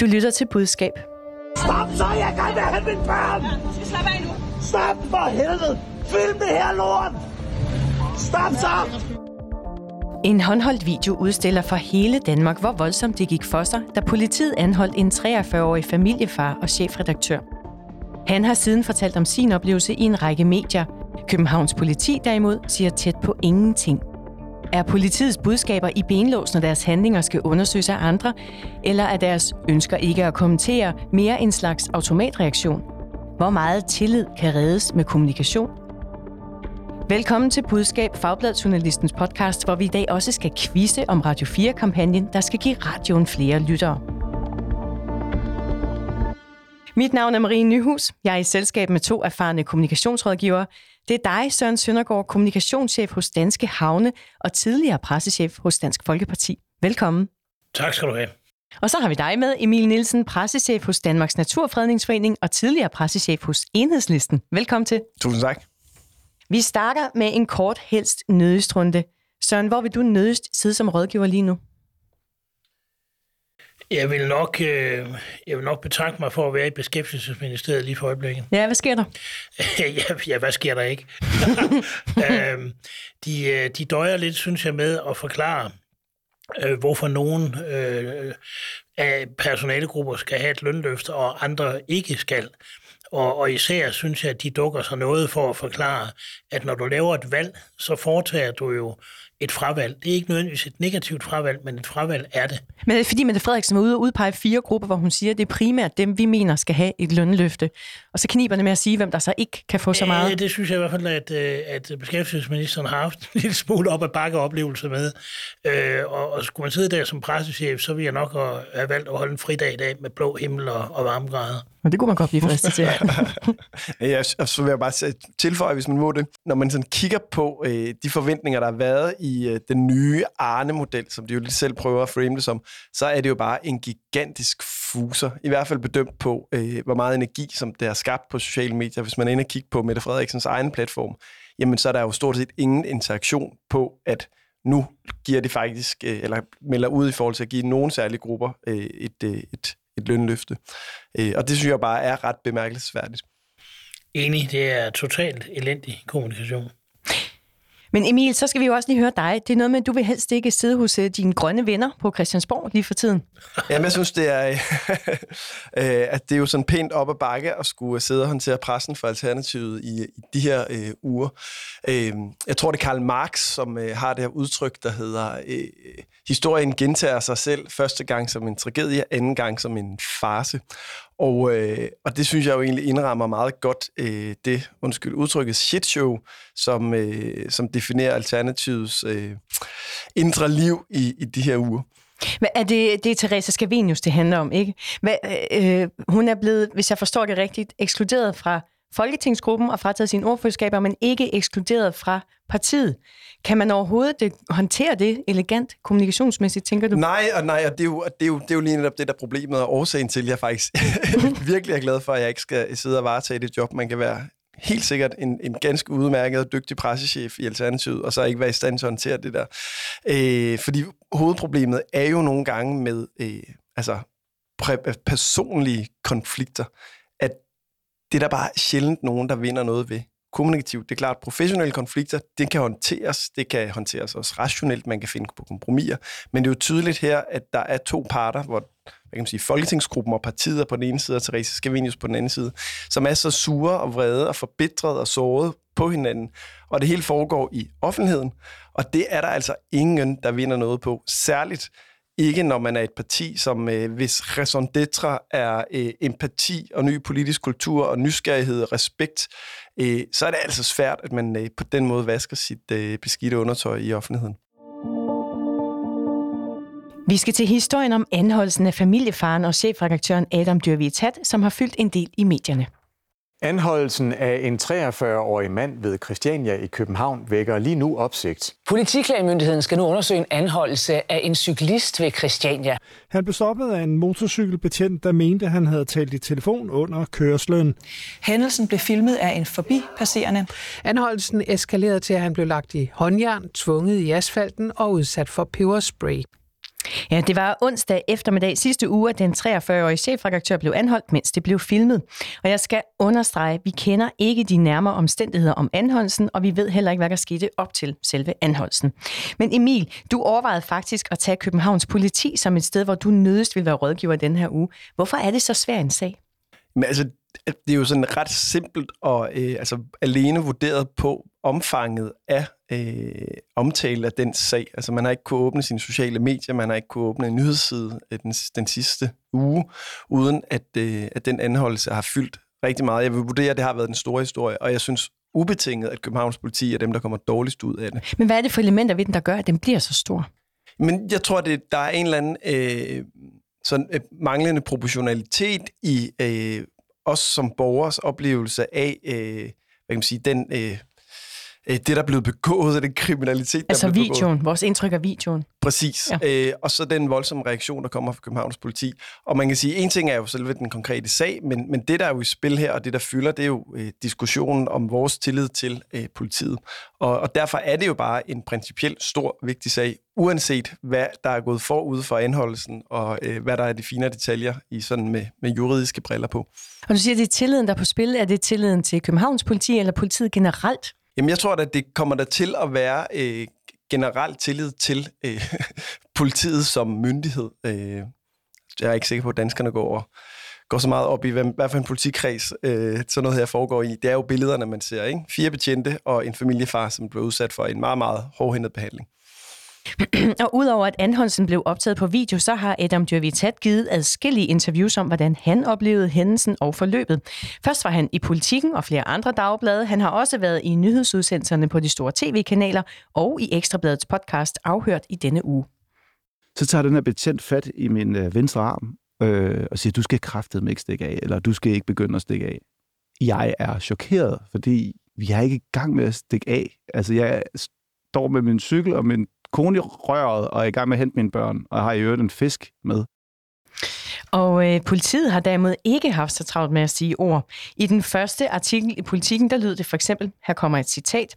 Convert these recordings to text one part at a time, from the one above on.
Du lytter til budskab. Stop så, jeg kan ikke have mine børn! Du skal slappe af nu. Stop for helvede! Film det her lort! Stop så! En håndholdt video udstiller for hele Danmark, hvor voldsomt det gik for sig, da politiet anholdt en 43-årig familiefar og chefredaktør. Han har siden fortalt om sin oplevelse i en række medier. Københavns politi derimod siger tæt på ingenting. Er politiets budskaber i benlås, når deres handlinger skal undersøges af andre, eller er deres ønsker ikke at kommentere mere en slags automatreaktion? Hvor meget tillid kan reddes med kommunikation? Velkommen til Budskab, Fagbladjournalistens podcast, hvor vi i dag også skal quizze om Radio 4-kampagnen, der skal give radioen flere lyttere. Mit navn er Marie Nyhus. Jeg er i selskab med to erfarne kommunikationsrådgivere. Det er dig, Søren Søndergaard, kommunikationschef hos Danske Havne og tidligere pressechef hos Dansk Folkeparti. Velkommen. Tak skal du have. Og så har vi dig med, Emil Nielsen, pressechef hos Danmarks Naturfredningsforening og tidligere pressechef hos Enhedslisten. Velkommen til. Tusind tak. Vi starter med en kort helst nødistrunde. Søren, hvor vil du nødigst sidde som rådgiver lige nu? Jeg vil nok, øh, jeg vil nok betragte mig for at være i beskæftigelsesministeriet lige for øjeblikket. Ja, hvad sker der? ja, ja, hvad sker der ikke? øhm, de, øh, de døjer lidt, synes jeg, med at forklare, øh, hvorfor nogen øh, af personalegrupper skal have et lønløft, og andre ikke skal. Og, og især synes jeg, at de dukker sig noget for at forklare, at når du laver et valg, så foretager du jo et fravalg. Det er ikke nødvendigvis et negativt fravalg, men et fravalg er det. Men det er fordi Mette Frederiksen var ude og udpege fire grupper, hvor hun siger, at det er primært dem, vi mener skal have et lønløfte. Og så kniber det med at sige, hvem der så ikke kan få så meget. Ja, det synes jeg i hvert fald, at, øh, at beskæftigelsesministeren har haft en lille smule op at bakke oplevelse med. Øh, og, og skulle man sidde der som pressechef, så ville jeg nok have valgt at holde en fridag i dag med blå himmel og, og varmegrader. Men det kunne man godt blive fristet til. ja, og så vil jeg bare tilføje, hvis man må det. Når man sådan kigger på øh, de forventninger, der har været i øh, den nye Arne-model, som de jo lige selv prøver at frame det som, så er det jo bare en gigantisk fuser. I hvert fald bedømt på, øh, hvor meget energi, som det har skabt på sociale medier. Hvis man er inde og kigger på Mette Frederiksens egen platform, jamen så er der jo stort set ingen interaktion på, at nu giver det faktisk, øh, eller melder ud i forhold til at give nogle særlige grupper øh, et, øh, et, et lønløfte. Øh, og det synes jeg bare er ret bemærkelsesværdigt. Enig, det er totalt elendig kommunikation. Men Emil, så skal vi jo også lige høre dig. Det er noget med, at du vil helst ikke sidde hos uh, dine grønne venner på Christiansborg lige for tiden. Jamen, jeg synes, det er, øh, at det er jo sådan pænt op ad bakke at skulle sidde og håndtere pressen for Alternativet i, i de her øh, uger. Øh, jeg tror, det er Karl Marx, som øh, har det her udtryk, der hedder, øh, historien gentager sig selv første gang som en tragedie, anden gang som en farse. Og, øh, og det synes jeg jo egentlig indrammer meget godt øh, det, undskyld, udtrykket shitshow, som, øh, som definerer Alternativets øh, indre liv i, i de her uger. Men er det, det er Teresa Scavenius, det handler om, ikke? Hvad, øh, hun er blevet, hvis jeg forstår det rigtigt, ekskluderet fra Folketingsgruppen og frataget sine ordførerskaber, men ikke ekskluderet fra partiet. Kan man overhovedet det, håndtere det elegant kommunikationsmæssigt, tænker du? Nej, og nej, og det er jo, det er jo, det er jo lige netop det, der er problemet og årsagen til, at jeg faktisk virkelig er glad for, at jeg ikke skal sidde og varetage det job. Man kan være helt sikkert en, en ganske udmærket og dygtig pressechef i Alternativet, og så ikke være i stand til at håndtere det der. Øh, fordi hovedproblemet er jo nogle gange med øh, altså, personlige konflikter, at det er der bare sjældent nogen, der vinder noget ved kommunikativt. Det er klart, at professionelle konflikter, det kan håndteres. Det kan håndteres også rationelt. Man kan finde på kompromiser. Men det er jo tydeligt her, at der er to parter, hvor hvad kan man sige, Folketingsgruppen og partiet på den ene side, og Therese Scavenius på den anden side, som er så sure og vrede og forbitret og såret på hinanden. Og det hele foregår i offentligheden. Og det er der altså ingen, der vinder noget på. Særligt ikke når man er et parti, som øh, hvis raison d'etre er øh, empati og ny politisk kultur og nysgerrighed og respekt, øh, så er det altså svært, at man øh, på den måde vasker sit øh, beskidte undertøj i offentligheden. Vi skal til historien om anholdelsen af familiefaren og chefredaktøren Adam Dyrvitat, som har fyldt en del i medierne. Anholdelsen af en 43-årig mand ved Christiania i København vækker lige nu opsigt. Politiklagemyndigheden skal nu undersøge en anholdelse af en cyklist ved Christiania. Han blev stoppet af en motorcykelbetjent, der mente, at han havde talt i telefon under kørslen. Hændelsen blev filmet af en forbipasserende. Anholdelsen eskalerede til, at han blev lagt i håndjern, tvunget i asfalten og udsat for peberspray. Ja, det var onsdag eftermiddag sidste uge, at den 43-årige chefredaktør blev anholdt, mens det blev filmet. Og jeg skal understrege, at vi kender ikke de nærmere omstændigheder om anholdelsen, og vi ved heller ikke, hvad der skete op til selve anholdelsen. Men Emil, du overvejede faktisk at tage Københavns politi som et sted, hvor du nødest ville være rådgiver den her uge. Hvorfor er det så svært en sag? Men altså, det er jo sådan ret simpelt og øh, altså alene vurderet på omfanget af øh, omtale af den sag. Altså man har ikke kunnet åbne sine sociale medier, man har ikke kunnet åbne en nyhedsside øh, den, den sidste uge, uden at, øh, at den anholdelse har fyldt rigtig meget. Jeg vil vurdere, at det har været den store historie, og jeg synes ubetinget, at Københavns politi er dem, der kommer dårligst ud af det. Men hvad er det for elementer ved den, der gør, at den bliver så stor? Men jeg tror, at der er en eller anden øh, sådan, øh, manglende proportionalitet i øh, os som borgers oplevelse af øh, hvad kan man sige, den, øh, øh, det, der er blevet begået, og den kriminalitet, altså der er blevet videoen, begået. vores indtryk af videoen. Præcis. Ja. Øh, og så den voldsomme reaktion, der kommer fra Københavns politi. Og man kan sige, en ting er jo selve den konkrete sag, men, men det, der er jo i spil her, og det, der fylder, det er jo øh, diskussionen om vores tillid til øh, politiet. Og, og derfor er det jo bare en principielt stor, vigtig sag, uanset hvad der er gået forud for anholdelsen, og øh, hvad der er de fine detaljer i sådan med, med juridiske briller på. Og du siger, at det er tilliden, der er på spil. Er det tilliden til Københavns politi eller politiet generelt? Jamen, jeg tror at det kommer der til at være øh, generelt tillid til øh, politiet som myndighed. Øh, jeg er ikke sikker på, at danskerne går, går så meget op i, hvad, hvad for en politikreds øh, sådan noget her foregår i. Det er jo billederne, man ser. Ikke? Fire betjente og en familiefar, som blev udsat for en meget, meget hårdhændet behandling. og udover at anholdelsen blev optaget på video, så har Adam Djurvitat givet adskillige interviews om, hvordan han oplevede hændelsen og forløbet. Først var han i politikken og flere andre dagblade. Han har også været i nyhedsudsendelserne på de store tv-kanaler og i Ekstrabladets podcast Afhørt i denne uge. Så tager den her betjent fat i min øh, venstre arm øh, og siger, du skal kraftet ikke stikke af, eller du skal ikke begynde at stikke af. Jeg er chokeret, fordi vi er ikke i gang med at stikke af. Altså, jeg står med min cykel og min kone i røret og er i gang med at hente mine børn, og har i øvrigt en fisk med. Og øh, politiet har derimod ikke haft så travlt med at sige ord. I den første artikel i politikken, der lød det for eksempel, her kommer et citat.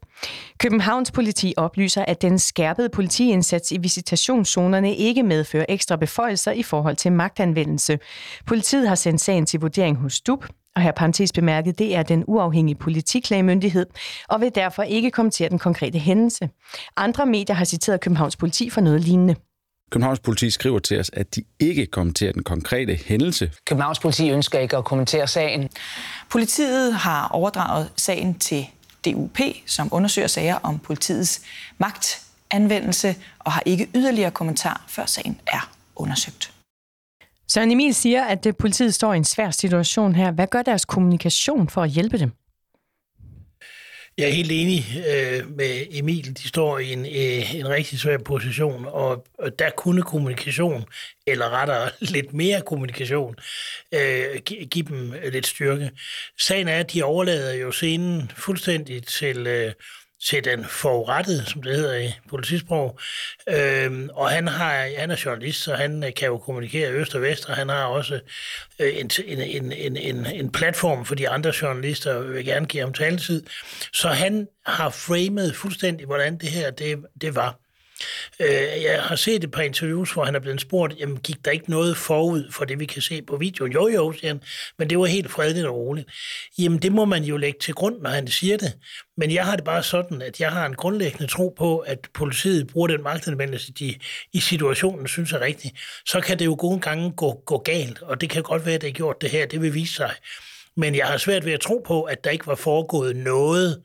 Københavns politi oplyser, at den skærpede politiindsats i visitationszonerne ikke medfører ekstra beføjelser i forhold til magtanvendelse. Politiet har sendt sagen til vurdering hos DUB, og her parentes bemærket, det er den uafhængige politiklagemyndighed, og vil derfor ikke kommentere den konkrete hændelse. Andre medier har citeret Københavns politi for noget lignende. Københavns politi skriver til os, at de ikke kommenterer den konkrete hændelse. Københavns politi ønsker ikke at kommentere sagen. Politiet har overdraget sagen til DUP, som undersøger sager om politiets magtanvendelse, og har ikke yderligere kommentar, før sagen er undersøgt. Søren Emil siger, at politiet står i en svær situation her. Hvad gør deres kommunikation for at hjælpe dem? Jeg er helt enig øh, med Emil. De står i en, øh, en rigtig svær position, og, og der kunne kommunikation, eller rettere lidt mere kommunikation, øh, give, give dem lidt styrke. Sagen er, at de overlader jo scenen fuldstændig til... Øh, til den forurettede, som det hedder i politisprog. Øhm, og han, har, han er journalist, så han øh, kan jo kommunikere øst og vest, og han har også øh, en, en, en, en, en platform for de andre journalister, og vil gerne give ham taletid. Så han har framet fuldstændig, hvordan det her det, det var. Øh, jeg har set et par interviews, hvor han er blevet spurgt, jamen gik der ikke noget forud for det, vi kan se på videoen? Jo, jo, siger han, men det var helt fredeligt og roligt. Jamen, det må man jo lægge til grund, når han siger det. Men jeg har det bare sådan, at jeg har en grundlæggende tro på, at politiet bruger den magtanvendelse, de i situationen synes er rigtig. Så kan det jo gode gange gå, gå galt, og det kan godt være, at det er gjort det her, det vil vise sig. Men jeg har svært ved at tro på, at der ikke var foregået noget,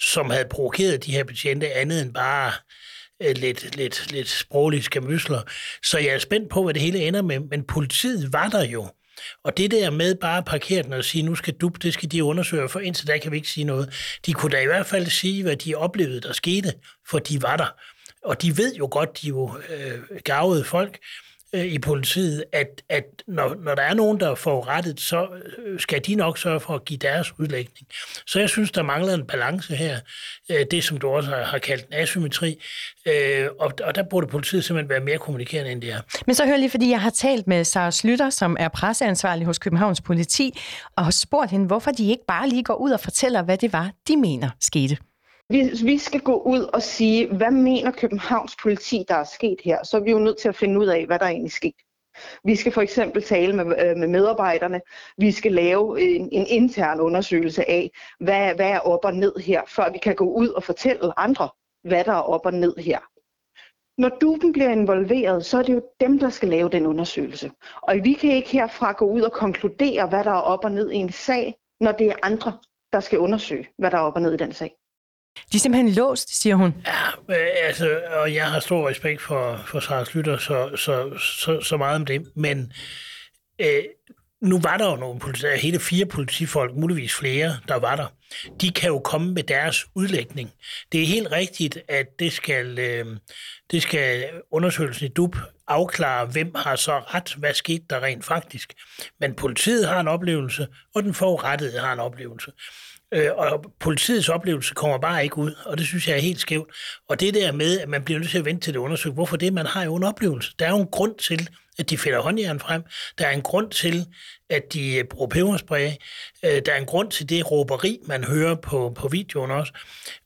som havde provokeret de her betjente andet end bare Øh, lidt, lidt, lidt sproglige skamysler. Så jeg er spændt på, hvad det hele ender med, men politiet var der jo. Og det der med bare at parkere den og sige, nu skal du, det skal de undersøge, for indtil da kan vi ikke sige noget. De kunne da i hvert fald sige, hvad de oplevede, der skete, for de var der. Og de ved jo godt, de jo øh, gavede folk, øh, i politiet, at, at når, når der er nogen, der får rettet, så øh, skal de nok sørge for at give deres udlægning. Så jeg synes, der mangler en balance her. Øh, det, som du også har, har kaldt en asymmetri. Øh, og, og der burde politiet simpelthen være mere kommunikerende, end det er. Men så hør lige, fordi jeg har talt med Sara Slytter, som er presseansvarlig hos Københavns politi, og har spurgt hende, hvorfor de ikke bare lige går ud og fortæller, hvad det var, de mener skete vi, vi skal gå ud og sige, hvad mener Københavns politi, der er sket her, så er vi jo nødt til at finde ud af, hvad der egentlig er sket. Vi skal for eksempel tale med, øh, med medarbejderne. Vi skal lave en, en intern undersøgelse af, hvad, hvad er op og ned her, før vi kan gå ud og fortælle andre, hvad der er op og ned her. Når duben bliver involveret, så er det jo dem, der skal lave den undersøgelse. Og vi kan ikke herfra gå ud og konkludere, hvad der er op og ned i en sag, når det er andre, der skal undersøge, hvad der er op og ned i den sag. De er simpelthen låst, siger hun. Ja, øh, altså, og jeg har stor respekt for, for Sara Slytter, så, så, så, så meget om det. Men øh, nu var der jo nogle politi, altså, hele fire politifolk, muligvis flere, der var der. De kan jo komme med deres udlægning. Det er helt rigtigt, at det skal, øh, det skal undersøgelsen i DUB afklare, hvem har så ret, hvad skete der rent faktisk. Men politiet har en oplevelse, og den forurettede har en oplevelse. Øh, og politiets oplevelse kommer bare ikke ud, og det synes jeg er helt skævt. Og det der med, at man bliver nødt til at vente til det undersøgt, hvorfor det? Man har jo en oplevelse. Der er jo en grund til, at de fælder håndjern frem. Der er en grund til, at de øh, bruger peberspray. Øh, der er en grund til det råberi, man hører på, på videoen også.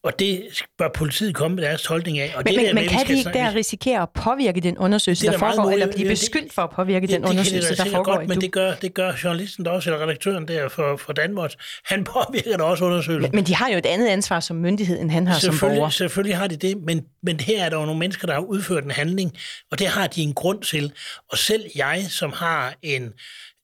Og det bør politiet komme med deres holdning af. Og men det men, der men kan de ikke der risikere at påvirke den undersøgelse, Det er der meget foregår, eller blive det- beskyldt for at påvirke den det undersøgelse, kan de da der foregår godt, men det gør, det gør journalisten der også, eller redaktøren der for, for Danmark. Han påvirker da også undersøgelsen. Men, men de har jo et andet ansvar som myndighed, end han har som borger. Selvfølgelig, selvfølgelig har de det, men, men her er der jo nogle mennesker, der har udført en handling, og det har de en grund til. Og selv jeg, som har en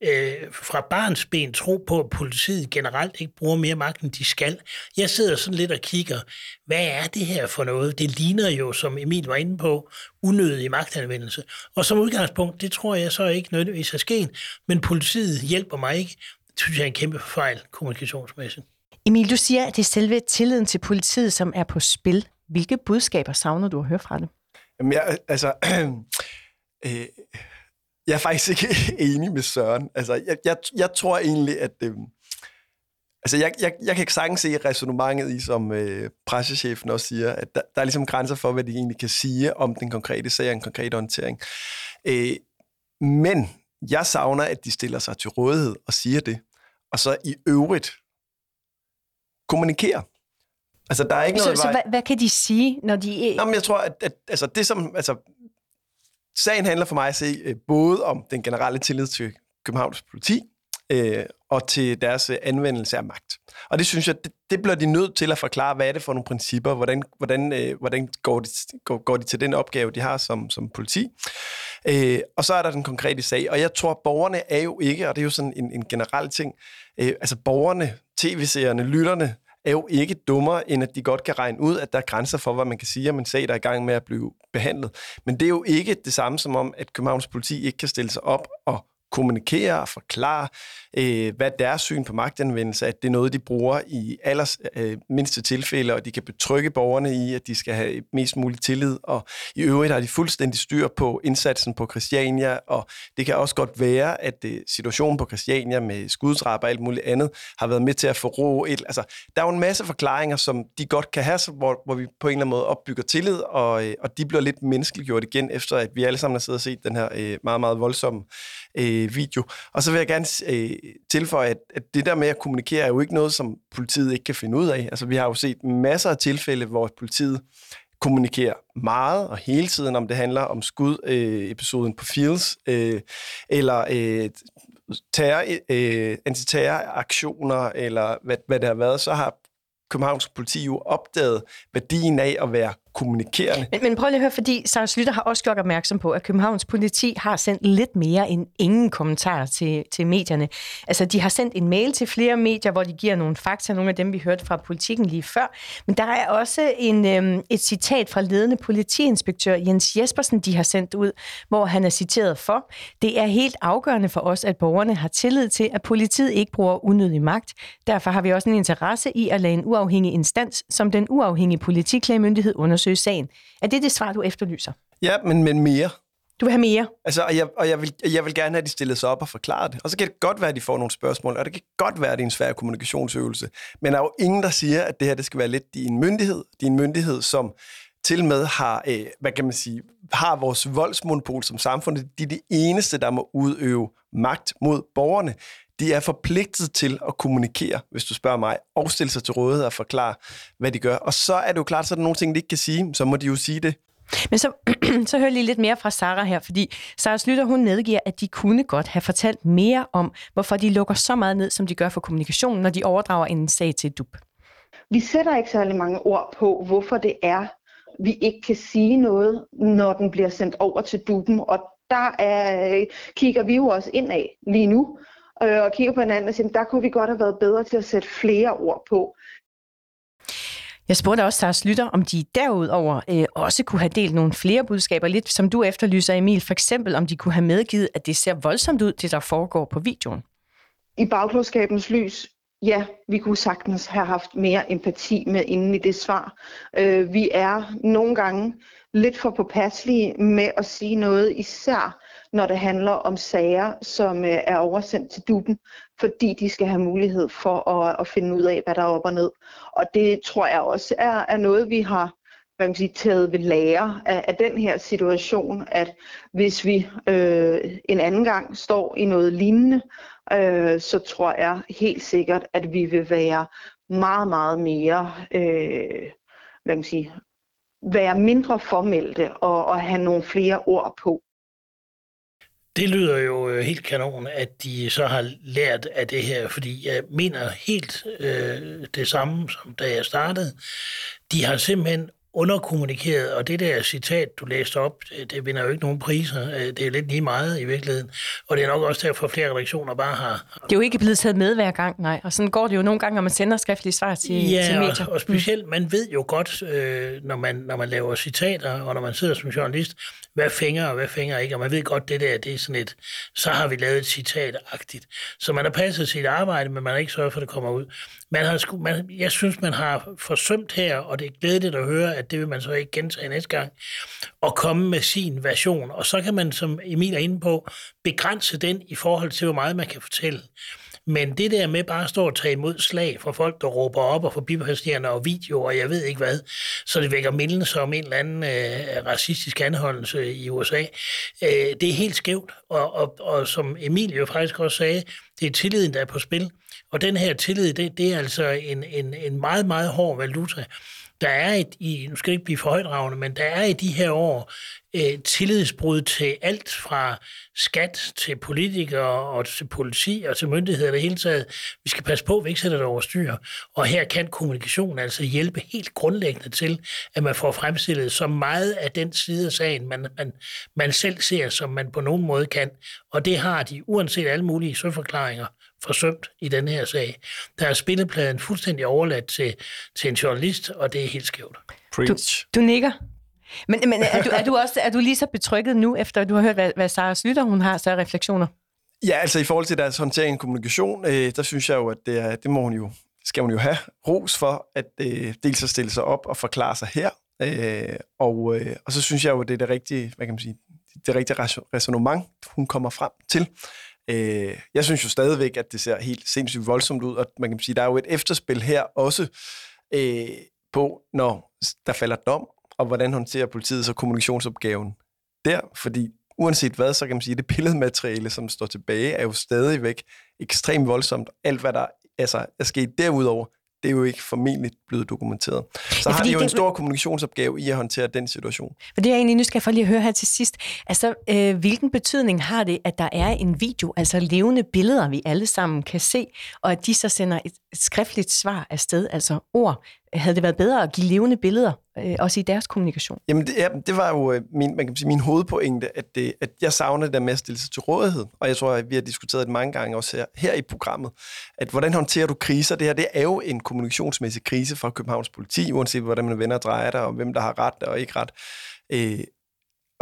øh, fra barns ben tro på, at politiet generelt ikke bruger mere magt, end de skal. Jeg sidder sådan lidt og kigger, hvad er det her for noget? Det ligner jo, som Emil var inde på, unødig magtanvendelse. Og som udgangspunkt, det tror jeg så ikke nødvendigvis er sket, men politiet hjælper mig ikke. Det synes jeg er en kæmpe fejl kommunikationsmæssigt. Emil, du siger, at det er selve tilliden til politiet, som er på spil. Hvilke budskaber savner du at høre fra det? Jamen, jeg, altså, øh, jeg er faktisk ikke enig med Søren. Altså, jeg, jeg, jeg tror egentlig, at... Øh, altså, jeg, jeg, jeg kan ikke sagtens se resonemanget i, som øh, pressechefen også siger, at der, der er ligesom grænser for, hvad de egentlig kan sige om den konkrete sag og en konkret orientering. Øh, men jeg savner, at de stiller sig til rådighed og siger det. Og så i øvrigt kommunikerer. Altså, der er ikke Så, noget så vej- hvad, hvad kan de sige, når de... Nå, men jeg tror, at, at altså, det som... Altså, sagen handler for mig at se øh, både om den generelle tillid til Københavns politi øh, og til deres øh, anvendelse af magt. Og det synes jeg, det, det bliver de nødt til at forklare, hvad er det for nogle principper, hvordan, hvordan, øh, hvordan går, de, går, går de til den opgave, de har som, som politi. Øh, og så er der den konkrete sag, og jeg tror, borgerne er jo ikke, og det er jo sådan en, en generel ting, øh, altså borgerne, tv-seerne, lytterne, er jo ikke dummere, end at de godt kan regne ud, at der er grænser for, hvad man kan sige at man sag, der er i gang med at blive behandlet. Men det er jo ikke det samme som om, at Københavns politi ikke kan stille sig op og kommunikere og forklare, øh, hvad deres syn på magtanvendelse er, at det er noget, de bruger i allers øh, mindste tilfælde, og de kan betrygge borgerne i, at de skal have mest mulig tillid, og i øvrigt har de fuldstændig styr på indsatsen på Christiania, og det kan også godt være, at øh, situationen på Christiania med skudsdrab og alt muligt andet har været med til at forrå et... Altså, der er jo en masse forklaringer, som de godt kan have, hvor, hvor vi på en eller anden måde opbygger tillid, og, øh, og de bliver lidt menneskeliggjort igen, efter at vi alle sammen har siddet og set den her øh, meget, meget voldsomme øh, Øh, video. Og så vil jeg gerne øh, tilføje, at, at det der med at kommunikere er jo ikke noget, som politiet ikke kan finde ud af. Altså, vi har jo set masser af tilfælde, hvor politiet kommunikerer meget og hele tiden, om det handler om skudepisoden øh, episoden på Fields, øh, eller øh, terror, øh, antiterroraktioner, eller hvad, hvad det har været, så har Københavns politi jo opdaget værdien af at være kommunikerende. Men, men prøv lige at høre, fordi Sarah Slytter har også gjort opmærksom på, at Københavns politi har sendt lidt mere end ingen kommentarer til, til medierne. Altså, de har sendt en mail til flere medier, hvor de giver nogle fakta, nogle af dem, vi hørte fra politikken lige før. Men der er også en, øhm, et citat fra ledende politiinspektør Jens Jespersen, de har sendt ud, hvor han er citeret for. Det er helt afgørende for os, at borgerne har tillid til, at politiet ikke bruger unødig magt. Derfor har vi også en interesse i at lade en uafhængig instans, som den uafhængige politiklagemyndighed undersøge sagen. Er det det svar, du efterlyser? Ja, men, men mere. Du vil have mere? Altså, og jeg, og jeg, vil, jeg vil gerne have, at de stiller sig op og forklarer det. Og så kan det godt være, at de får nogle spørgsmål, og det kan godt være, at det er en svær kommunikationsøvelse. Men der er jo ingen, der siger, at det her det skal være lidt en myndighed. Det en myndighed, som til med har, øh, hvad kan man sige, har vores voldsmonopol som samfund. De er de eneste, der må udøve magt mod borgerne. De er forpligtet til at kommunikere, hvis du spørger mig, og stille sig til rådighed og forklare, hvad de gør. Og så er det jo klart, så er der nogle ting, de ikke kan sige, så må de jo sige det. Men så, så hører jeg lige lidt mere fra Sara her, fordi Sara Slytter, hun nedgiver, at de kunne godt have fortalt mere om, hvorfor de lukker så meget ned, som de gør for kommunikationen, når de overdrager en sag til DUP. Vi sætter ikke særlig mange ord på, hvorfor det er, vi ikke kan sige noget, når den bliver sendt over til duppen. Og der er, kigger vi jo også ind af lige nu, øh, og kigger på hinanden og siger, der kunne vi godt have været bedre til at sætte flere ord på. Jeg spurgte også Sara Slytter, om de derudover øh, også kunne have delt nogle flere budskaber, lidt som du efterlyser, Emil. For eksempel, om de kunne have medgivet, at det ser voldsomt ud, det der foregår på videoen. I bagklodskabens lys, ja, vi kunne sagtens have haft mere empati med inden i det svar. Øh, vi er nogle gange lidt for påpasselige med at sige noget, især når det handler om sager, som øh, er oversendt til duben, fordi de skal have mulighed for at, at finde ud af, hvad der er op og ned. Og det tror jeg også er, er noget, vi har hvad man sige, taget ved lære af, af den her situation, at hvis vi øh, en anden gang står i noget lignende, øh, så tror jeg helt sikkert, at vi vil være meget, meget mere, øh, hvad man sige, være mindre formelle og, og have nogle flere ord på. Det lyder jo øh, helt kanon, at de så har lært af det her, fordi jeg mener helt øh, det samme, som da jeg startede. De har simpelthen underkommunikeret, og det der citat, du læste op, det, vinder jo ikke nogen priser. Øh, det er lidt lige meget i virkeligheden. Og det er nok også derfor, flere redaktioner bare har... Det er jo ikke blevet taget med hver gang, nej. Og sådan går det jo nogle gange, når man sender skriftlige svar til, ja, til medier. Og, og specielt, man ved jo godt, øh, når, man, når man laver citater, og når man sidder som journalist, hvad fænger og hvad fænger ikke, og man ved godt, det der, det er sådan et, så har vi lavet et citat-agtigt. Så man har passet sit arbejde, men man har ikke sørget for, at det kommer ud. Man har, man, jeg synes, man har forsømt her, og det er glædeligt at høre, at det vil man så ikke gentage næste gang, og komme med sin version. Og så kan man, som Emil er inde på, begrænse den i forhold til, hvor meget man kan fortælle. Men det der med bare at stå og tage imod slag fra folk, der råber op og forbipasserende og videoer, og jeg ved ikke hvad, så det vækker mindelser om en eller anden øh, racistisk anholdelse i USA, øh, det er helt skævt. Og, og, og som Emil jo faktisk også sagde, det er tilliden, der er på spil. Og den her tillid, det, det er altså en, en, en meget, meget hård valuta der er et, i, nu skal det ikke blive for højdragende, men der er i de her år øh, tillidsbrud til alt fra skat til politikere og til politi og til myndigheder det hele taget. Vi skal passe på, at vi ikke sætter det over styr. Og her kan kommunikation altså hjælpe helt grundlæggende til, at man får fremstillet så meget af den side af sagen, man, man, man selv ser, som man på nogen måde kan. Og det har de, uanset alle mulige søforklaringer, forsømt i den her sag. Der er spillepladen fuldstændig overladt til, til en journalist, og det er helt skævt. Du, du nikker. Men, men er, du, er, du også, er du lige så betrykket nu, efter du har hørt, hvad, hvad Sara Slytter hun har, så refleksioner? Ja, altså i forhold til deres håndtering af kommunikation, øh, der synes jeg jo, at det, er, det må hun jo, skal hun jo have ros for, at øh, dels at stille sig op og forklare sig her, øh, og, øh, og så synes jeg jo, at det er det rigtige, hvad kan man sige, det rigtige resonemang, hun kommer frem til. Øh, jeg synes jo stadigvæk, at det ser helt sindssygt voldsomt ud, og man kan sige, der er jo et efterspil her også øh, på, når der falder dom, og hvordan håndterer politiet så kommunikationsopgaven der, fordi uanset hvad, så kan man sige, at det billedmateriale, som står tilbage, er jo stadigvæk ekstremt voldsomt. Alt, hvad der altså, er sket derudover, det er jo ikke formentlig blevet dokumenteret. Så ja, har de jo en stor kommunikationsopgave i at håndtere den situation. Og det er egentlig skal for lige at høre her til sidst. Altså, øh, hvilken betydning har det, at der er en video, altså levende billeder, vi alle sammen kan se, og at de så sender et skriftligt svar afsted, altså ord? Havde det været bedre at give levende billeder, øh, også i deres kommunikation? Jamen, det, ja, det var jo øh, min, man kan sige, min hovedpointe, at, det, at jeg savner det der med at stille sig til rådighed. Og jeg tror, at vi har diskuteret det mange gange også her, her i programmet, at hvordan håndterer du kriser? Det her det er jo en kommunikationsmæssig krise fra Københavns politi, uanset hvordan man vender og drejer det, og hvem der har ret og ikke ret. Øh,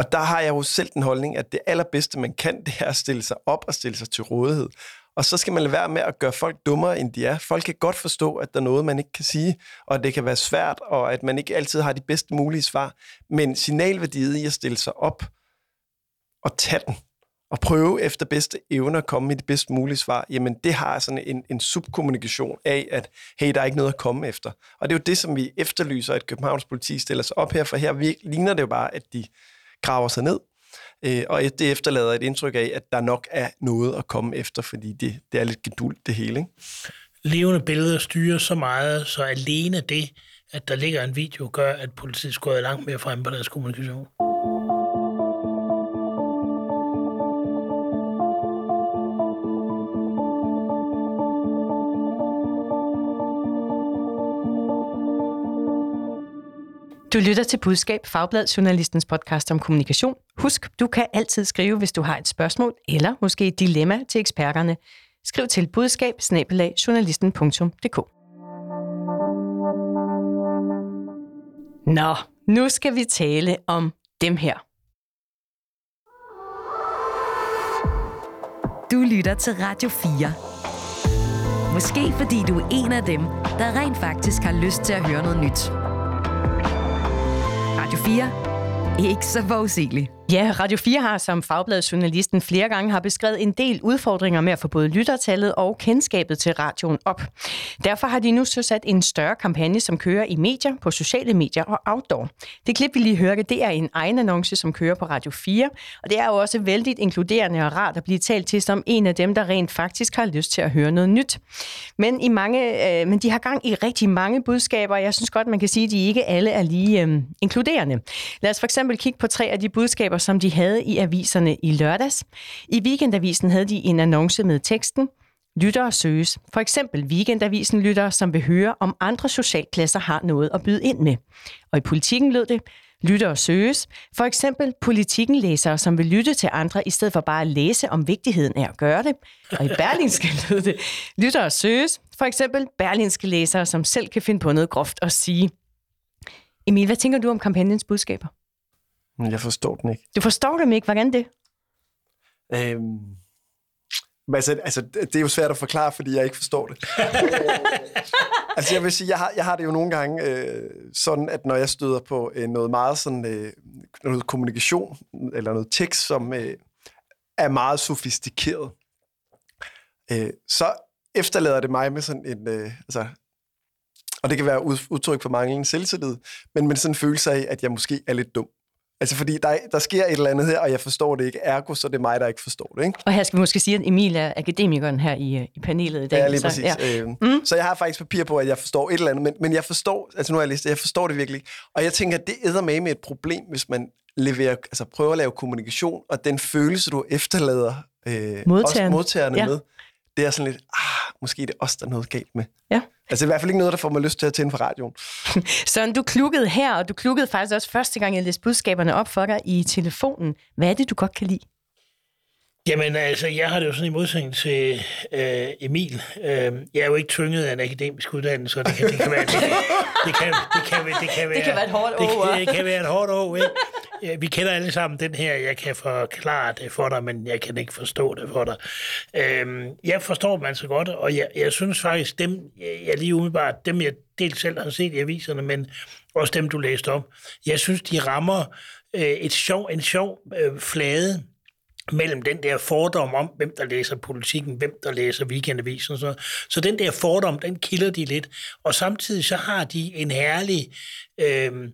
og der har jeg jo selv den holdning, at det allerbedste, man kan, det er at stille sig op og stille sig til rådighed. Og så skal man lade være med at gøre folk dummere, end de er. Folk kan godt forstå, at der er noget, man ikke kan sige, og at det kan være svært, og at man ikke altid har de bedst mulige svar. Men signalværdiet i at stille sig op og tage den, og prøve efter bedste evne at komme med det bedst mulige svar, jamen det har sådan en, en subkommunikation af, at hey, der er ikke noget at komme efter. Og det er jo det, som vi efterlyser, at Københavns politi stiller sig op her, for her ligner det jo bare, at de graver sig ned, øh, og det efterlader et indtryk af, at der nok er noget at komme efter, fordi det, det er lidt gedult det hele. Ikke? Levende billeder styrer så meget, så alene det, at der ligger en video, gør, at politiet går langt mere frem på deres kommunikation. Du lytter til Budskab, Fagblad Journalistens podcast om kommunikation. Husk, du kan altid skrive, hvis du har et spørgsmål eller måske et dilemma til eksperterne. Skriv til budskab Nå, nu skal vi tale om dem her. Du lytter til Radio 4. Måske fordi du er en af dem, der rent faktisk har lyst til at høre noget nyt. Radio 4. Ikke så forudsigeligt. Ja, Radio 4 har som fagbladet journalisten flere gange har beskrevet en del udfordringer med at få både lyttertallet og kendskabet til radioen op. Derfor har de nu så sat en større kampagne, som kører i medier, på sociale medier og outdoor. Det klip, vi lige hørte, det er en egen annonce, som kører på Radio 4, og det er jo også vældig inkluderende og rart at blive talt til som en af dem, der rent faktisk har lyst til at høre noget nyt. Men, i mange, øh, men de har gang i rigtig mange budskaber, og jeg synes godt, man kan sige, at de ikke alle er lige øh, inkluderende. Lad os for eksempel kigge på tre af de budskaber, som de havde i aviserne i lørdags. I Weekendavisen havde de en annonce med teksten, Lyttere søges. For eksempel Weekendavisen lytter, som vil høre, om andre socialklasser har noget at byde ind med. Og i politikken lød det, Lyttere søges. For eksempel politikken læsere, som vil lytte til andre, i stedet for bare at læse om vigtigheden af at gøre det. Og i Berlinske lød det, Lyttere søges. For eksempel berlinske læsere, som selv kan finde på noget groft at sige. Emil, hvad tænker du om kampagnens budskaber? Jeg forstår den ikke. Du forstår dem ikke? Hvordan det? Øhm, altså, altså, det er jo svært at forklare, fordi jeg ikke forstår det. altså, jeg vil sige, jeg har, jeg har det jo nogle gange øh, sådan, at når jeg støder på øh, noget meget sådan, øh, noget kommunikation, eller noget tekst, som øh, er meget sofistikeret, øh, så efterlader det mig med sådan en, øh, altså, og det kan være udtryk for manglende selvtillid, men med sådan en følelse af, at jeg måske er lidt dum. Altså, fordi der, der sker et eller andet her, og jeg forstår det ikke. Ergo, så det er mig, der ikke forstår det. Ikke? Og her skal vi måske sige, at Emil er akademikeren her i, øh, i panelet i dag. Ja, lige præcis. Så, ja. Øh, mm. så jeg har faktisk papir på, at jeg forstår et eller andet, men, men jeg forstår, altså nu har jeg læst jeg forstår det virkelig Og jeg tænker, at det æder med med et problem, hvis man leverer, altså prøver at lave kommunikation, og den følelse, du efterlader øh, også modtagerne ja. med, det er sådan lidt, ah, måske det er os, der er noget galt med. Ja. Altså i hvert fald ikke noget, der får mig lyst til at tænde for radioen. Så du klukkede her, og du klukkede faktisk også første gang, jeg læste budskaberne op for dig i telefonen. Hvad er det, du godt kan lide? Jamen altså, jeg har det jo sådan i modsætning til øh, Emil. Øh, jeg er jo ikke tynget af en akademisk uddannelse, så det kan, det kan være... Det kan, det kan, det kan, det kan, være, det kan være et hårdt år. Det, det kan være et hårdt år, ikke? Ja, vi kender alle sammen den her, jeg kan forklare det for dig, men jeg kan ikke forstå det for dig. Øhm, jeg forstår dem altså godt, og jeg, jeg synes faktisk, dem, jeg lige umiddelbart, dem jeg dels selv har set i aviserne, men også dem, du læste op, jeg synes, de rammer øh, et sjov, en sjov øh, flade mellem den der fordom om, hvem der læser politikken, hvem der læser weekendavisen. Så, så den der fordom, den kilder de lidt. Og samtidig så har de en herlig øh,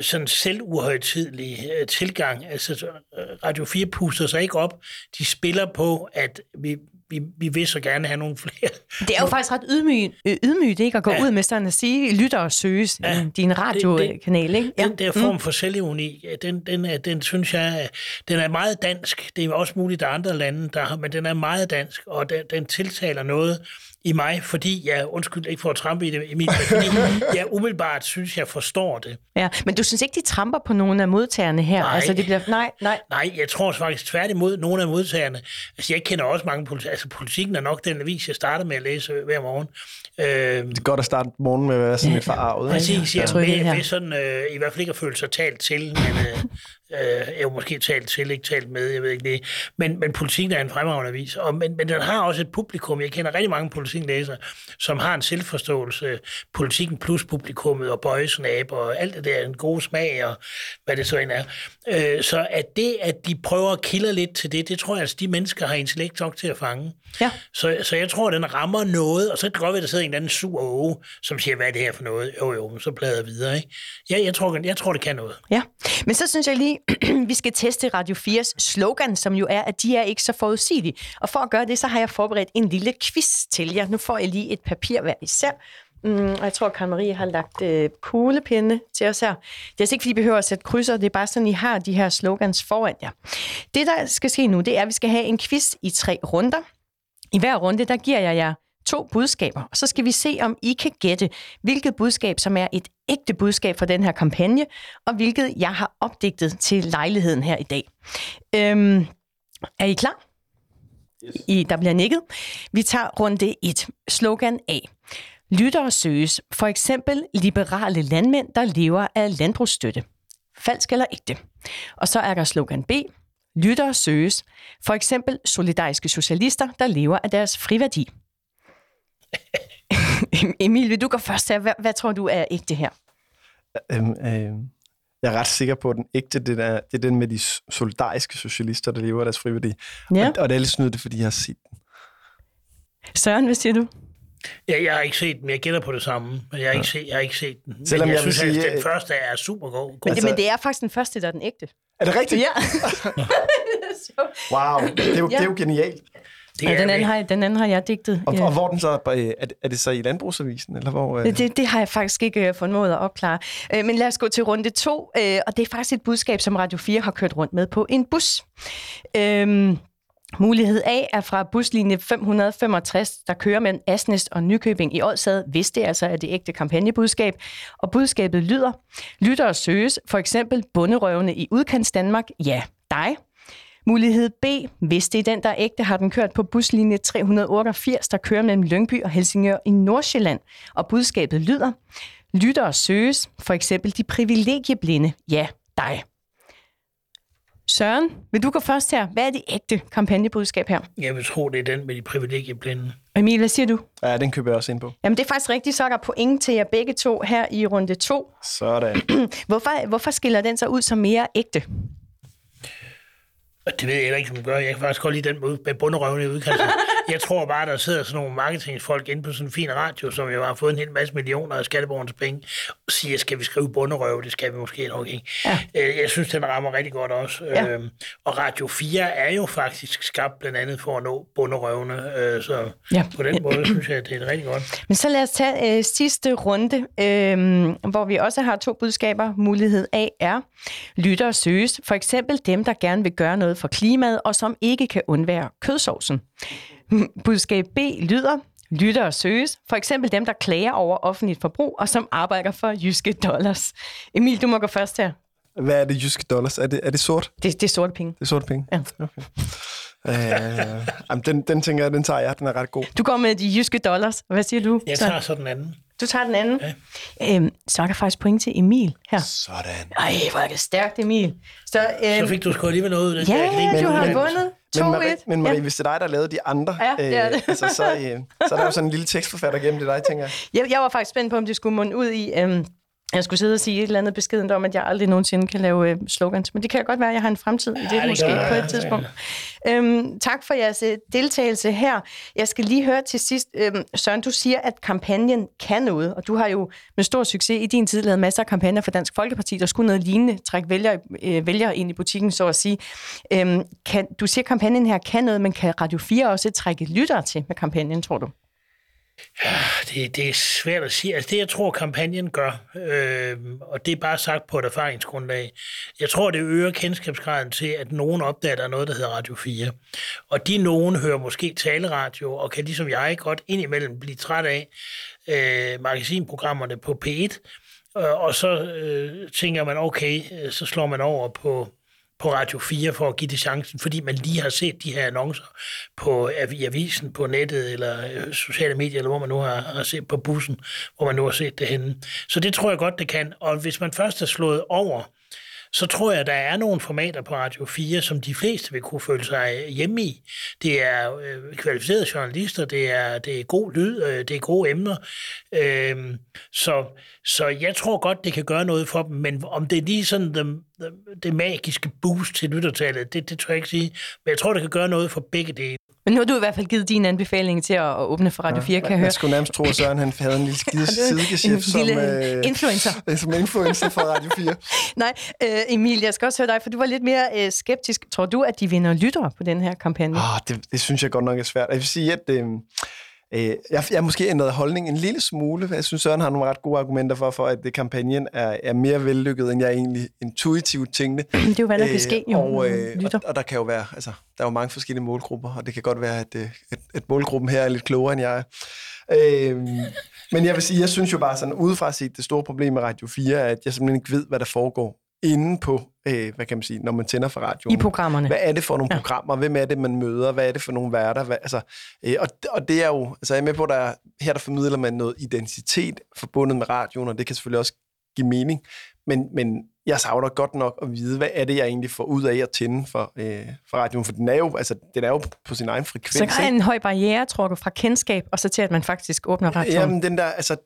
sådan selvuhøjtidlig øh, tilgang. Altså, øh, Radio 4 puster sig ikke op. De spiller på, at vi, vi, vi vil så gerne have nogle flere. Det er jo faktisk ret ydmygt, øh, ydmygt ikke? at gå ja. ud med sådan at sige, lytter og søges ja. din radiokanal. Ikke? Ja. Den der form mm. for selvironi, den, den, er, den synes jeg, den er meget dansk. Det er også muligt, der er andre lande, der har, men den er meget dansk, og den, den tiltaler noget, i mig, fordi jeg, undskyld ikke for at trampe i det, Emil, fordi jeg umiddelbart synes, jeg forstår det. Ja, men du synes ikke, de tramper på nogen af modtagerne her? Nej, altså, de bliver, nej, nej. nej, jeg tror faktisk tværtimod, nogle af modtagerne, altså jeg kender også mange politikere, altså politikken er nok den avis, jeg starter med at læse hver morgen, Øh, det er godt at starte morgen med at være sådan lidt forarvet. Præcis, ja. Trykket Ved, her. ved sådan, øh, i hvert fald ikke at føle sig talt til, men øh, øh, jo måske talt til, ikke talt med, jeg ved ikke det. Men, men politikken er en fremragende avis, og, men, men den har også et publikum. Jeg kender rigtig mange politiklæsere, som har en selvforståelse, politikken plus publikummet og bøjesnab og alt det der, en god smag og hvad det så end er. Øh, så at det, at de prøver at kilde lidt til det, det tror jeg, at de mennesker har intellekt nok til at fange. Ja. Så, så jeg tror, den rammer noget, og så kan det godt være, at der sidder en eller anden sur åge, som siger, hvad er det her for noget? Jo, jo, så plader jeg videre. Ikke? Ja, jeg tror, jeg tror, det kan noget. Ja, men så synes jeg lige, vi skal teste Radio 4's slogan, som jo er, at de er ikke så forudsigelige. Og for at gøre det, så har jeg forberedt en lille quiz til jer. Nu får jeg lige et papir hver især. Mm, og jeg tror, Karen Marie har lagt øh, kuglepinde til os her. Det er altså ikke, fordi I behøver at sætte krydser, det er bare sådan, I har de her slogans foran jer. Det, der skal ske nu, det er, at vi skal have en quiz i tre runder. I hver runde, der giver jeg jer to budskaber, og så skal vi se, om I kan gætte, hvilket budskab, som er et ægte budskab for den her kampagne, og hvilket jeg har opdigtet til lejligheden her i dag. Øhm, er I klar? Yes. I, der bliver nikket. Vi tager runde 1. Slogan A. Lyttere søges. For eksempel liberale landmænd, der lever af landbrugsstøtte. Falsk eller ægte. Og så er der slogan B. Lyttere søges. For eksempel solidariske socialister, der lever af deres friværdi. Emil, vil du gå først her? Hvad, hvad tror du er ægte her? Øhm, øhm, jeg er ret sikker på, at den ægte, det er, det er den med de solidariske socialister, der lever af deres friværdi. Ja. Og, og det er lidt snydt, fordi jeg har set den. Søren, hvad siger du? Ja, jeg har ikke set den, jeg gætter på det samme, men jeg har ikke, set, jeg har ikke set den. Selvom men jeg, jeg synes, sige, at den øh, første er super god. Men, altså, det, men det er faktisk den første, der er den ægte. Er det rigtigt? Ja. Wow, det er jo, Ja. det er jo genialt. Det ja, den, anden har, jeg- den anden har jeg digtet. Og, ja. og hvor er den så? øh, Er det, er det så i Landbrugsavisen? Eller hvor, øh? Det, det, det har jeg faktisk ikke øh, formået at opklare. Øh, Men lad os gå til runde to, øh, og det er faktisk et budskab, som Radio 4 har kørt rundt med på en bus. Øhm, mulighed A er fra buslinje 565, der kører mellem Asnæs og Nykøbing i Odsad, hvis det altså er det ægte kampagnebudskab. Og budskabet lyder, lyttere søges, for eksempel bunderøvene i udkants Danmark, ja, dig. Mulighed B, hvis det er den, der er ægte, har den kørt på buslinje 388, der kører mellem Lyngby og Helsingør i Nordsjælland. Og budskabet lyder, lyttere søges, for eksempel de privilegieblinde, ja, dig. Søren, vil du gå først her? Hvad er det ægte kampagnebudskab her? Jeg vil tro, det er den med de privilegieblinde. Emil, hvad siger du? Ja, den køber jeg også ind på. Jamen, det er faktisk rigtigt, så er der point til jer begge to her i runde to. Sådan. Hvorfor, hvorfor skiller den sig ud som mere ægte? Og det ved jeg heller ikke, som gør. Jeg kan faktisk godt lide den med, med bunderøvene i. Jeg tror bare, der sidder sådan nogle marketingsfolk inde på sådan en fin radio, som jo har fået en hel masse millioner af skatteborgernes penge, og siger, skal vi skrive bunderøv? Det skal vi måske nok ikke. Ja. Jeg synes, den rammer rigtig godt også. Ja. Øhm, Og Radio 4 er jo faktisk skabt blandt andet for at nå bunderøvene, øh, så Ja. på den måde synes jeg, det er rigtig godt. Men så lad os tage øh, sidste runde, øh, hvor vi også har to budskaber. Mulighed A er, lytter søges. For eksempel dem, der gerne vil gøre noget for klimaet, og som ikke kan undvære kødsovsen. Budskab B lyder, lytter og søges. For eksempel dem, der klager over offentligt forbrug, og som arbejder for jyske dollars. Emil, du må gå først her. Hvad er det jyske dollars? Er det, er det sort? Det, det er sorte penge. Det er sorte penge? Ja. Okay. Øh, den, den tænker jeg, den tager jeg. Den er ret god. Du går med de jyske dollars. Hvad siger du? Jeg tager så den anden. Du tager den anden? Ja. Øhm, så er der faktisk point til Emil her. Sådan. Ej, hvor er det stærkt, Emil. Så, øhm, Så fik du sgu alligevel noget ud af det. Ja, du har uddannelse. vundet. Men 2-1. Marie, men Marie Ja. hvis det er dig, der lavede de andre, Ja, det er det. altså, så, øh, så er der jo sådan en lille tekstforfatter gennem det dig, tænker jeg. Jeg, jeg var faktisk spændt på, om det skulle munde ud i... Øhm, jeg skulle sidde og sige et eller andet beskedent om, at jeg aldrig nogensinde kan lave øh, slogans. Men det kan godt være, at jeg har en fremtid i det, det måske på ja, et tidspunkt. Øhm, tak for jeres øh, deltagelse her. Jeg skal lige høre til sidst. Øhm, Søren, du siger, at kampagnen kan noget, og du har jo med stor succes i din tid lavet masser af kampagner for Dansk Folkeparti, der skulle noget lignende, trække vælgere, øh, vælgere ind i butikken, så at sige. Øhm, kan, du siger, at kampagnen her kan noget, men kan Radio 4 også trække lyttere til med kampagnen, tror du? Ja, Det, det er svært at sige. Altså det, jeg tror, kampagnen gør, øh, og det er bare sagt på et erfaringsgrundlag, jeg tror, det øger kendskabsgraden til, at nogen opdager, at der er noget, der hedder Radio 4. Og de nogen hører måske taleradio, og kan ligesom jeg godt indimellem blive træt af øh, magasinprogrammerne på P1, øh, og så øh, tænker man, okay, øh, så slår man over på på Radio 4 for at give det chancen, fordi man lige har set de her annoncer på i avisen, på nettet eller øh, sociale medier, eller hvor man nu har, har set på bussen, hvor man nu har set det henne. Så det tror jeg godt, det kan. Og hvis man først er slået over så tror jeg, der er nogle formater på Radio 4, som de fleste vil kunne føle sig hjemme i. Det er øh, kvalificerede journalister, det er, det er god lyd, øh, det er gode emner. Øh, så, så jeg tror godt, det kan gøre noget for dem, men om det er lige sådan det, det magiske boost til lyttertallet, det, det tror jeg ikke sige. Men jeg tror, det kan gøre noget for begge dele. Men nu har du i hvert fald givet din anbefaling til at åbne for Radio 4, ja, kan jeg høre. Jeg skulle nærmest tro, at Søren han havde en lille skide sidegeschæft som, lille øh, influencer. som influencer for Radio 4. Nej, øh, Emil, jeg skal også høre dig, for du var lidt mere øh, skeptisk. Tror du, at de vinder lyttere på den her kampagne? Oh, det, det synes jeg godt nok er svært. Jeg vil sige, at... Øh, Øh, jeg, jeg har måske ændret holdning en lille smule. Jeg synes, Søren har nogle ret gode argumenter for, for at det, kampagnen er, er mere vellykket, end jeg egentlig intuitivt tænkte. Det er jo, hvad der kan ske, jo. Og, øh, og, og der kan jo være, altså, der er jo mange forskellige målgrupper, og det kan godt være, at, øh, at, at målgruppen her er lidt klogere, end jeg er. Øh, men jeg vil sige, jeg synes jo bare sådan, udefra set, det store problem med Radio 4 er, at jeg simpelthen ikke ved, hvad der foregår inde på, øh, hvad kan man sige, når man tænder for radioen. I programmerne. Hvad er det for nogle ja. programmer? Hvem er det, man møder? Hvad er det for nogle værter? Hvad, altså, øh, og, og det er jo, altså jeg er med på, at der, her der formidler man noget identitet forbundet med radioen, og det kan selvfølgelig også give mening. Men, men jeg savner godt nok at vide, hvad er det, jeg egentlig får ud af at tænde for, øh, for radioen? For den er, jo, altså, den er jo på sin egen frekvens. Så der er en høj barriere, tror du, fra kendskab, og så til, at man faktisk åbner radioen? Jamen, den der, altså,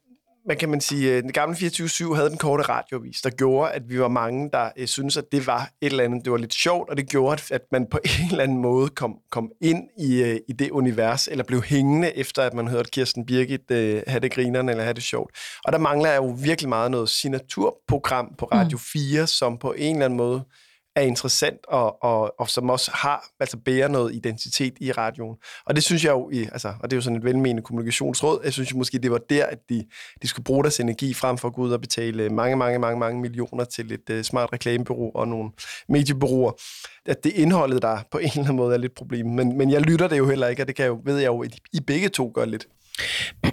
man kan man sige, øh, den gamle 24-7 havde den korte radiovis, der gjorde, at vi var mange, der uh, syntes, at det var et eller andet, det var lidt sjovt, og det gjorde, at man på en eller anden måde kom, kom ind i, uh, i det univers, eller blev hængende, efter at man hørte Kirsten Birgit uh, have det grinerne, eller have det sjovt. Og der mangler jo virkelig meget noget signaturprogram på Radio 4, mm. som på en eller anden måde er interessant, og, og, og som også har, altså bærer noget identitet i radioen. Og det synes jeg jo, i, altså, og det er jo sådan et velmenende kommunikationsråd, jeg synes jo måske, det var der, at de, de skulle bruge deres energi frem for at gå ud og betale mange, mange, mange, mange millioner til et uh, smart reklamebureau og nogle mediebureauer. At det indholdet, der på en eller anden måde er lidt problem. Men, men jeg lytter det jo heller ikke, og det kan jeg jo, ved jeg jo, at I begge to gør lidt.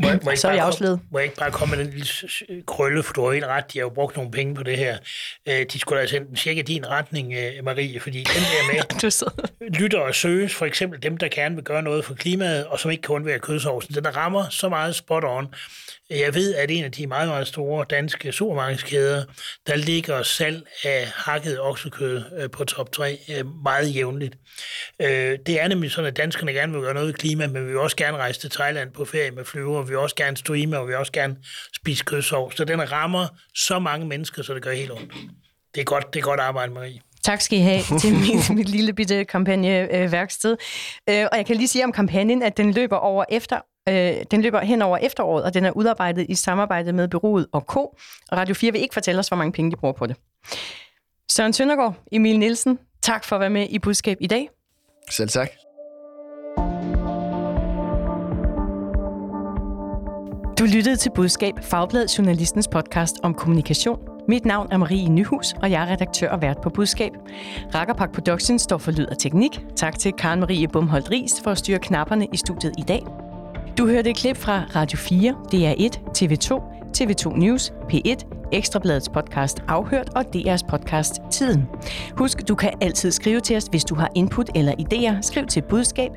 Må, må så er jeg afsløret. Må jeg ikke bare komme med den lille krølle, for du har helt ret, de har jo brugt nogle penge på det her. Øh, de skulle altså enten tjekke din retning, øh, Marie, fordi den der med lytter og søges, for eksempel dem, der gerne vil gøre noget for klimaet, og som ikke kan undvære kødsovsen, den rammer så meget spot on, jeg ved, at en af de meget, meget store danske supermarkedskæder, der ligger salg af hakket oksekød øh, på top 3 øh, meget jævnligt. Det er nemlig sådan, at danskerne gerne vil gøre noget i klima, men vi vil også gerne rejse til Thailand på ferie med flyver, vi vil også gerne streame, og vi vil også gerne spise kødsov. Så den rammer så mange mennesker, så det gør helt ondt. Det er godt, det er godt arbejde, Marie. Tak skal I have til mit, mit lille bitte kampagneværksted. Og jeg kan lige sige om kampagnen, at den løber over efter Øh, den løber hen over efteråret, og den er udarbejdet i samarbejde med Byrådet og K. Og Radio 4 vil ikke fortælle os, hvor mange penge de bruger på det. Søren Søndergaard, Emil Nielsen, tak for at være med i Budskab i dag. Selv tak. Du lyttede til Budskab, Fagblad Journalistens podcast om kommunikation. Mit navn er Marie Nyhus, og jeg er redaktør og vært på Budskab. Rakkerpak Productions står for lyd og teknik. Tak til Karen Marie Bumholdt Ries for at styre knapperne i studiet i dag. Du hørte et klip fra Radio 4, DR1, TV2, TV2 News, P1, Ekstrabladets podcast Afhørt og DR's podcast Tiden. Husk, du kan altid skrive til os, hvis du har input eller idéer. Skriv til budskab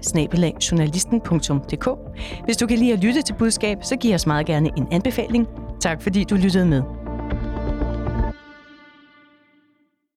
Hvis du kan lide at lytte til budskab, så giv os meget gerne en anbefaling. Tak fordi du lyttede med.